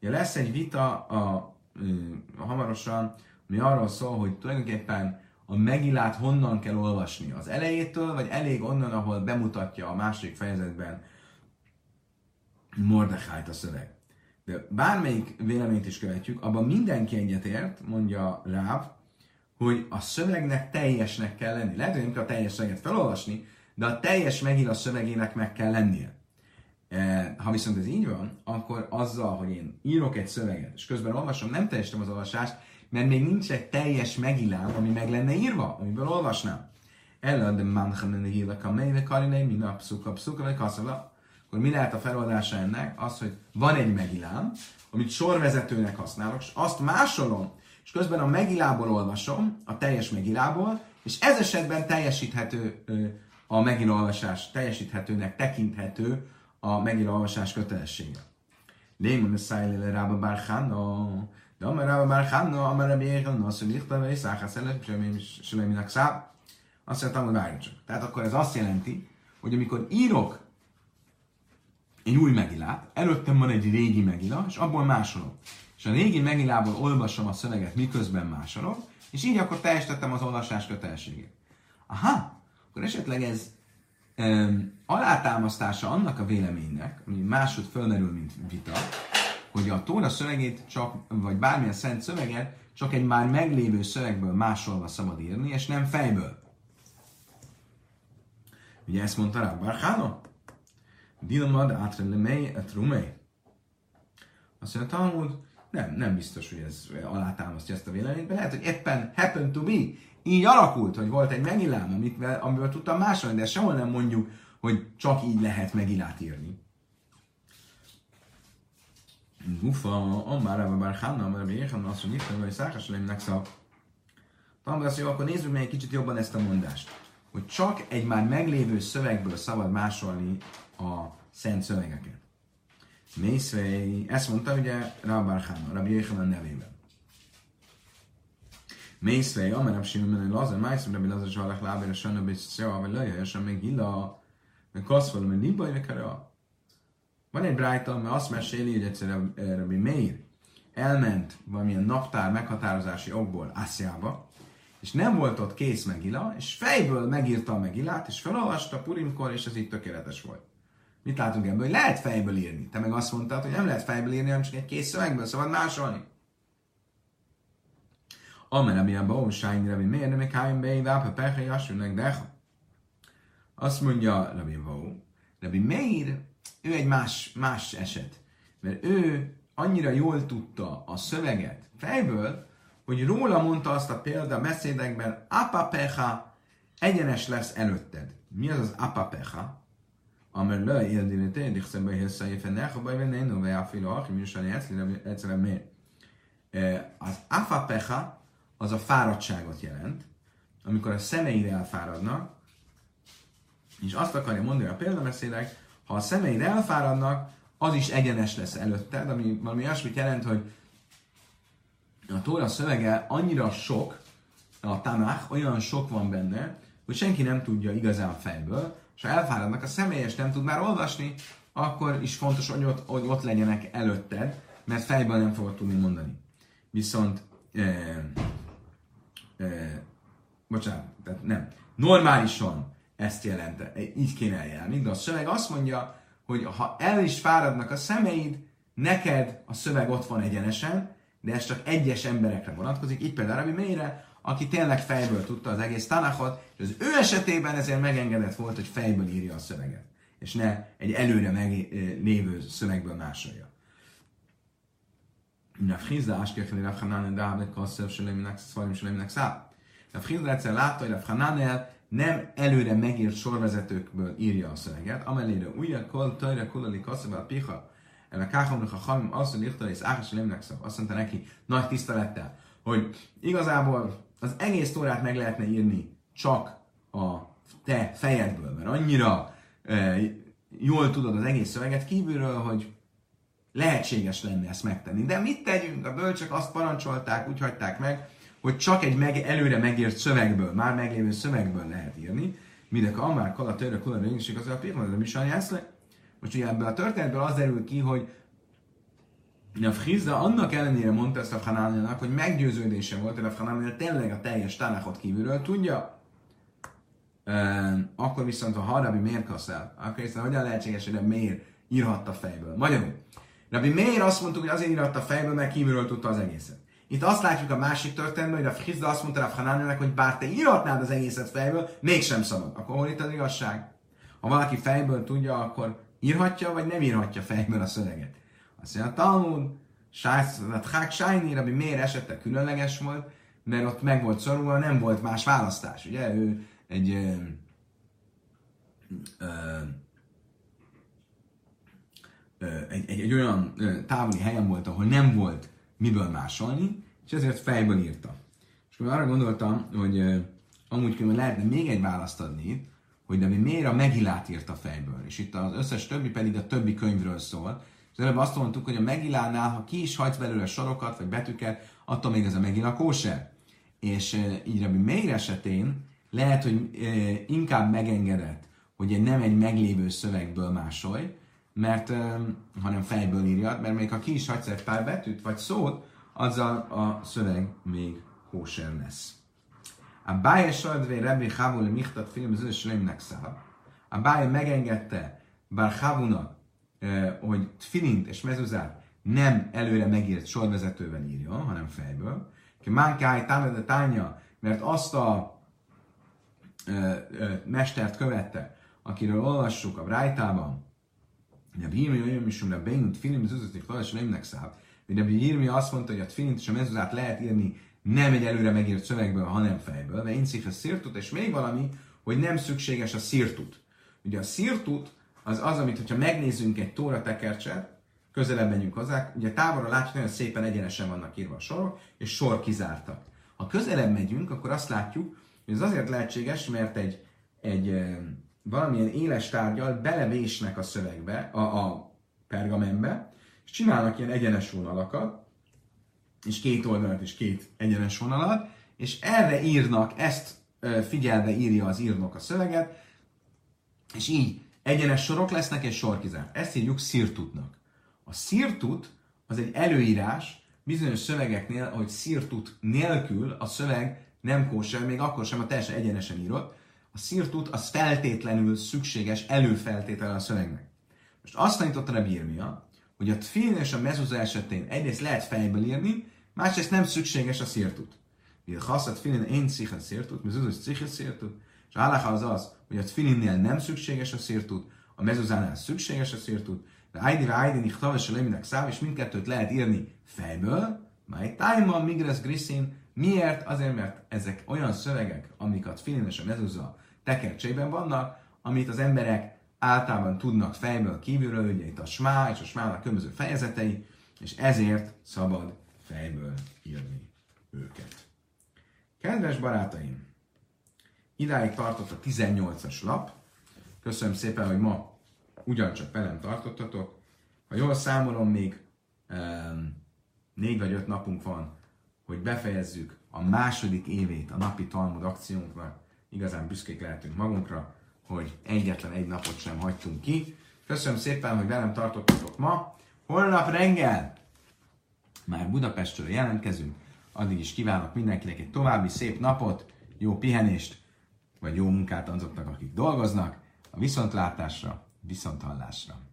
Ja, lesz egy vita a, a, hamarosan, ami arról szól, hogy tulajdonképpen a megilát honnan kell olvasni, az elejétől, vagy elég onnan, ahol bemutatja a másik fejezetben Mordechájt a szöveg. De bármelyik véleményt is követjük, abban mindenki egyetért, mondja Ráv, hogy a szövegnek teljesnek kell lenni. Lehet, hogy nem kell a teljes szöveget felolvasni, de a teljes megint a szövegének meg kell lennie. E, ha viszont ez így van, akkor azzal, hogy én írok egy szöveget, és közben olvasom, nem teljesítem az olvasást, mert még nincs egy teljes megilám, ami meg lenne írva, amiből olvasnám. Ellen de manchanen hívek a mélyve karinei, mi nap szuka, szuka, vagy kaszava. Akkor mi lehet a feloldása ennek? Az, hogy van egy megilám, amit sorvezetőnek használok, és azt másolom és közben a megilából olvasom, a teljes megilából, és ez esetben teljesíthető a megilolvasás, teljesíthetőnek tekinthető a megilolvasás kötelessége. Lémon a szájléle rába bárhána, de amar rába bárhána, amar rabbi éhen, az, hogy lichtave, és száhászele, semminek száb, azt mondtam, hogy várj csak. Tehát akkor ez azt jelenti, hogy amikor írok egy új megilát, előttem van egy régi megila, és abból másolom és a régi megilából olvasom a szöveget, miközben másolom, és így akkor teljesítettem az olvasás kötelességét. Aha, akkor esetleg ez um, alátámasztása annak a véleménynek, ami másod fölmerül, mint vita, hogy a Tóra szövegét csak, vagy bármilyen szent szöveget csak egy már meglévő szövegből másolva szabad írni, és nem fejből. Ugye ezt mondta rá Barhána? Dilmad átre lemei et rumei. Azt mondja, Talmud, nem, nem biztos, hogy ez alátámasztja ezt a véleményt, de lehet, hogy éppen happen to be, így alakult, hogy volt egy megillám, amit, amiből tudtam másolni, de sehol nem mondjuk, hogy csak így lehet megillát írni. Ufa, Amára, bár Hanna, mert Béhan, azt mondja, hogy Szákas Lemnek szak. Talán azt mondja, akkor nézzük meg egy kicsit jobban ezt a mondást. Hogy csak egy már meglévő szövegből szabad másolni a szent szövegeket. Mészvei, ezt mondta ugye Rabbar Chana, Rabbi Yechanan nevében. Mészvei, Simon menő Lazar, Májszom Rabbi Lazar Zsalach Láber, a Sanna Bészszewa, vagy Laja, és még Illa, meg Kaszval, meg Libaj, meg Van egy brájta, mert azt meséli, hogy egyszer Rabbi Meir elment valamilyen naptár meghatározási okból Ásziába, és nem volt ott kész megila, és fejből megírta a megilát, és felolvasta Purimkor, és ez így tökéletes volt. Mit látunk ebből? Hogy lehet fejből írni. Te meg azt mondtad, hogy nem lehet fejből írni, hanem csak egy kész szövegből szabad másolni. Amen, a baum sájni, Rabbi miért nem egy hájn be, vápa pechei, asúnek, de Azt mondja Rabbi Bau, Rabbi Meir, ő egy más, más eset. mert ő annyira jól tudta a szöveget fejből, hogy róla mondta azt a példa beszédekben, apapecha egyenes lesz előtted. Mi az az apapecha? Amely le érdilete, dichszebe hissza, éfe necha baj, venne no, vagy afilo, aki mi is egyszerűen miért. Az apapecha az a fáradtságot jelent, amikor a szemeire elfáradnak, és azt akarja mondani a példameszédek, ha a szemeid elfáradnak, az is egyenes lesz előtted, ami valami olyasmit jelent, hogy a Tóra szövege annyira sok, a Tanach olyan sok van benne, hogy senki nem tudja igazán fejből, és ha elfáradnak a személyes nem tud már olvasni, akkor is fontos, hogy ott, hogy ott legyenek előtted, mert fejből nem fogod tudni mondani. Viszont, e, e, bocsánat, tehát nem, normálisan ezt jelent, így kéne eljárni, de a szöveg azt mondja, hogy ha el is fáradnak a szemeid, neked a szöveg ott van egyenesen, de ez csak egyes emberekre vonatkozik, így például Rabbi Meire, aki tényleg fejből tudta az egész Tanachot, és az ő esetében ezért megengedett volt, hogy fejből írja a szöveget, és ne egy előre meglévő szövegből másolja. Rav Chizda, Askecheli Rav Hanan, Dávid, Kasszev, Szvarim, Seleminek, Szá. Rav Chizda egyszer látta, hogy Rav Hananel nem előre megírt sorvezetőkből írja a szöveget, amellére újra kol, tajra, kulali, kasszabál, piha, el a káhamnak a hamim, hogy írta, és áhas lemnek szab. Azt mondta neki nagy tisztelettel, hogy igazából az egész órát meg lehetne írni csak a te fejedből, mert annyira e, jól tudod az egész szöveget kívülről, hogy lehetséges lenne ezt megtenni. De mit tegyünk? A bölcsök azt parancsolták, úgy hagyták meg, hogy csak egy meg, előre megírt szövegből, már meglévő szövegből lehet írni, mindek a már kala törre kula az a pirma, de mi. Most ugye ebből a történetből az derül ki, hogy a Frizda annak ellenére mondta ezt a Hanániának, hogy meggyőződése volt, hogy a Hanániá tényleg a teljes Tanachot kívülről tudja, akkor viszont a Harabi miért kaszál? Akkor hiszen hogyan lehetséges, hogy a miért írhatta fejből? Magyarul. Rabbi miért azt mondtuk, hogy azért írhatta fejből, mert kívülről tudta az egészet. Itt azt látjuk a másik történetben, hogy a Frizda azt mondta a Hanániának, hogy bár te írhatnád az egészet fejből, mégsem szabad. Akkor hol itt az igazság? Ha valaki fejből tudja, akkor írhatja, vagy nem írhatja fejből a szöveget. Azt mondja, a Talmud, Hák Sájni, ami miért esete különleges volt, mert ott meg volt szorulva, nem volt más választás. Ugye ő egy ö, ö, egy, egy, egy olyan távoli helyen volt, ahol nem volt miből másolni, és ezért fejből írta. És akkor arra gondoltam, hogy amúgy különben lehetne még egy választ adni, hogy de mi miért a Megilát írta fejből, és itt az összes többi pedig a többi könyvről szól. És előbb azt mondtuk, hogy a Megilánál, ha ki is hagysz belőle sorokat vagy betűket, attól még ez a Megila kóser. És így Rabbi Meir esetén lehet, hogy uh, inkább megengedett, hogy nem egy meglévő szövegből másolj, mert, hanem fejből írja, mert még ha ki is hagysz egy pár betűt vagy szót, azzal a szöveg még kóser lesz. A báje sajadvé Rebbi Havul Michtat film az Slemnek száll. A báje megengedte bár Havunak, hogy Tfilint és mezuzát nem előre megírt sorvezetővel írja, hanem fejből. Mánkáj Támede Tánya, mert azt a mestert követte, akiről olvassuk a Brájtában, Rabbi Yirmi olyan is, hogy a Bein Tfilim zuzati Kladas Lemnek száll. Rabbi Yirmi azt mondta, hogy a Tfilint és a mezuzát lehet írni nem egy előre megírt szövegből, hanem fejből, de én a szirtut, és még valami, hogy nem szükséges a szirtut. Ugye a szirtut az az, amit, hogyha megnézzünk egy tóra tekercset, közelebb menjünk hozzá, ugye távolra látjuk, nagyon szépen egyenesen vannak írva a sorok, és sor kizártak. Ha közelebb megyünk, akkor azt látjuk, hogy ez azért lehetséges, mert egy, egy valamilyen éles tárgyal belevésnek a szövegbe, a, a pergamenbe, és csinálnak ilyen egyenes vonalakat, és két oldalat és két egyenes vonalat, és erre írnak, ezt figyelve írja az írnok a szöveget, és így egyenes sorok lesznek és sorkizár. Ezt írjuk szirtutnak. A szirtut az egy előírás, bizonyos szövegeknél, hogy szirtut nélkül a szöveg nem kóser, még akkor sem a teljesen egyenesen írott, a szirtut az feltétlenül szükséges előfeltétele a szövegnek. Most azt tanította a bírmia, hogy a tfilin és a mezuzá esetén egyrészt lehet fejből írni, másrészt nem szükséges a szirtut. Mivel haszat filin én szichet szirtut, mezuzá szichet szirtut, és a az az, hogy a tfilinnél nem szükséges a szirtut, a mezuzánál szükséges a szirtut, de Aidi Aidi Nichtava Seleminek száv, és mindkettőt lehet írni fejből, mely Taima Migres Grissin, Miért? Azért, mert ezek olyan szövegek, amiket Filin és a Mezuzah tekercsében vannak, amit az emberek általában tudnak fejből kívülről, ugye itt a smá és a smának különböző fejezetei, és ezért szabad fejből írni őket. Kedves barátaim, idáig tartott a 18-as lap. Köszönöm szépen, hogy ma ugyancsak velem tartottatok. Ha jól számolom, még um, négy vagy öt napunk van, hogy befejezzük a második évét a napi Talmud akciónknak. Igazán büszkék lehetünk magunkra, hogy egyetlen egy napot sem hagytunk ki. Köszönöm szépen, hogy velem tartottatok ma. Holnap reggel már Budapestről jelentkezünk. Addig is kívánok mindenkinek egy további szép napot, jó pihenést, vagy jó munkát azoknak, akik dolgoznak. A viszontlátásra, viszonthallásra.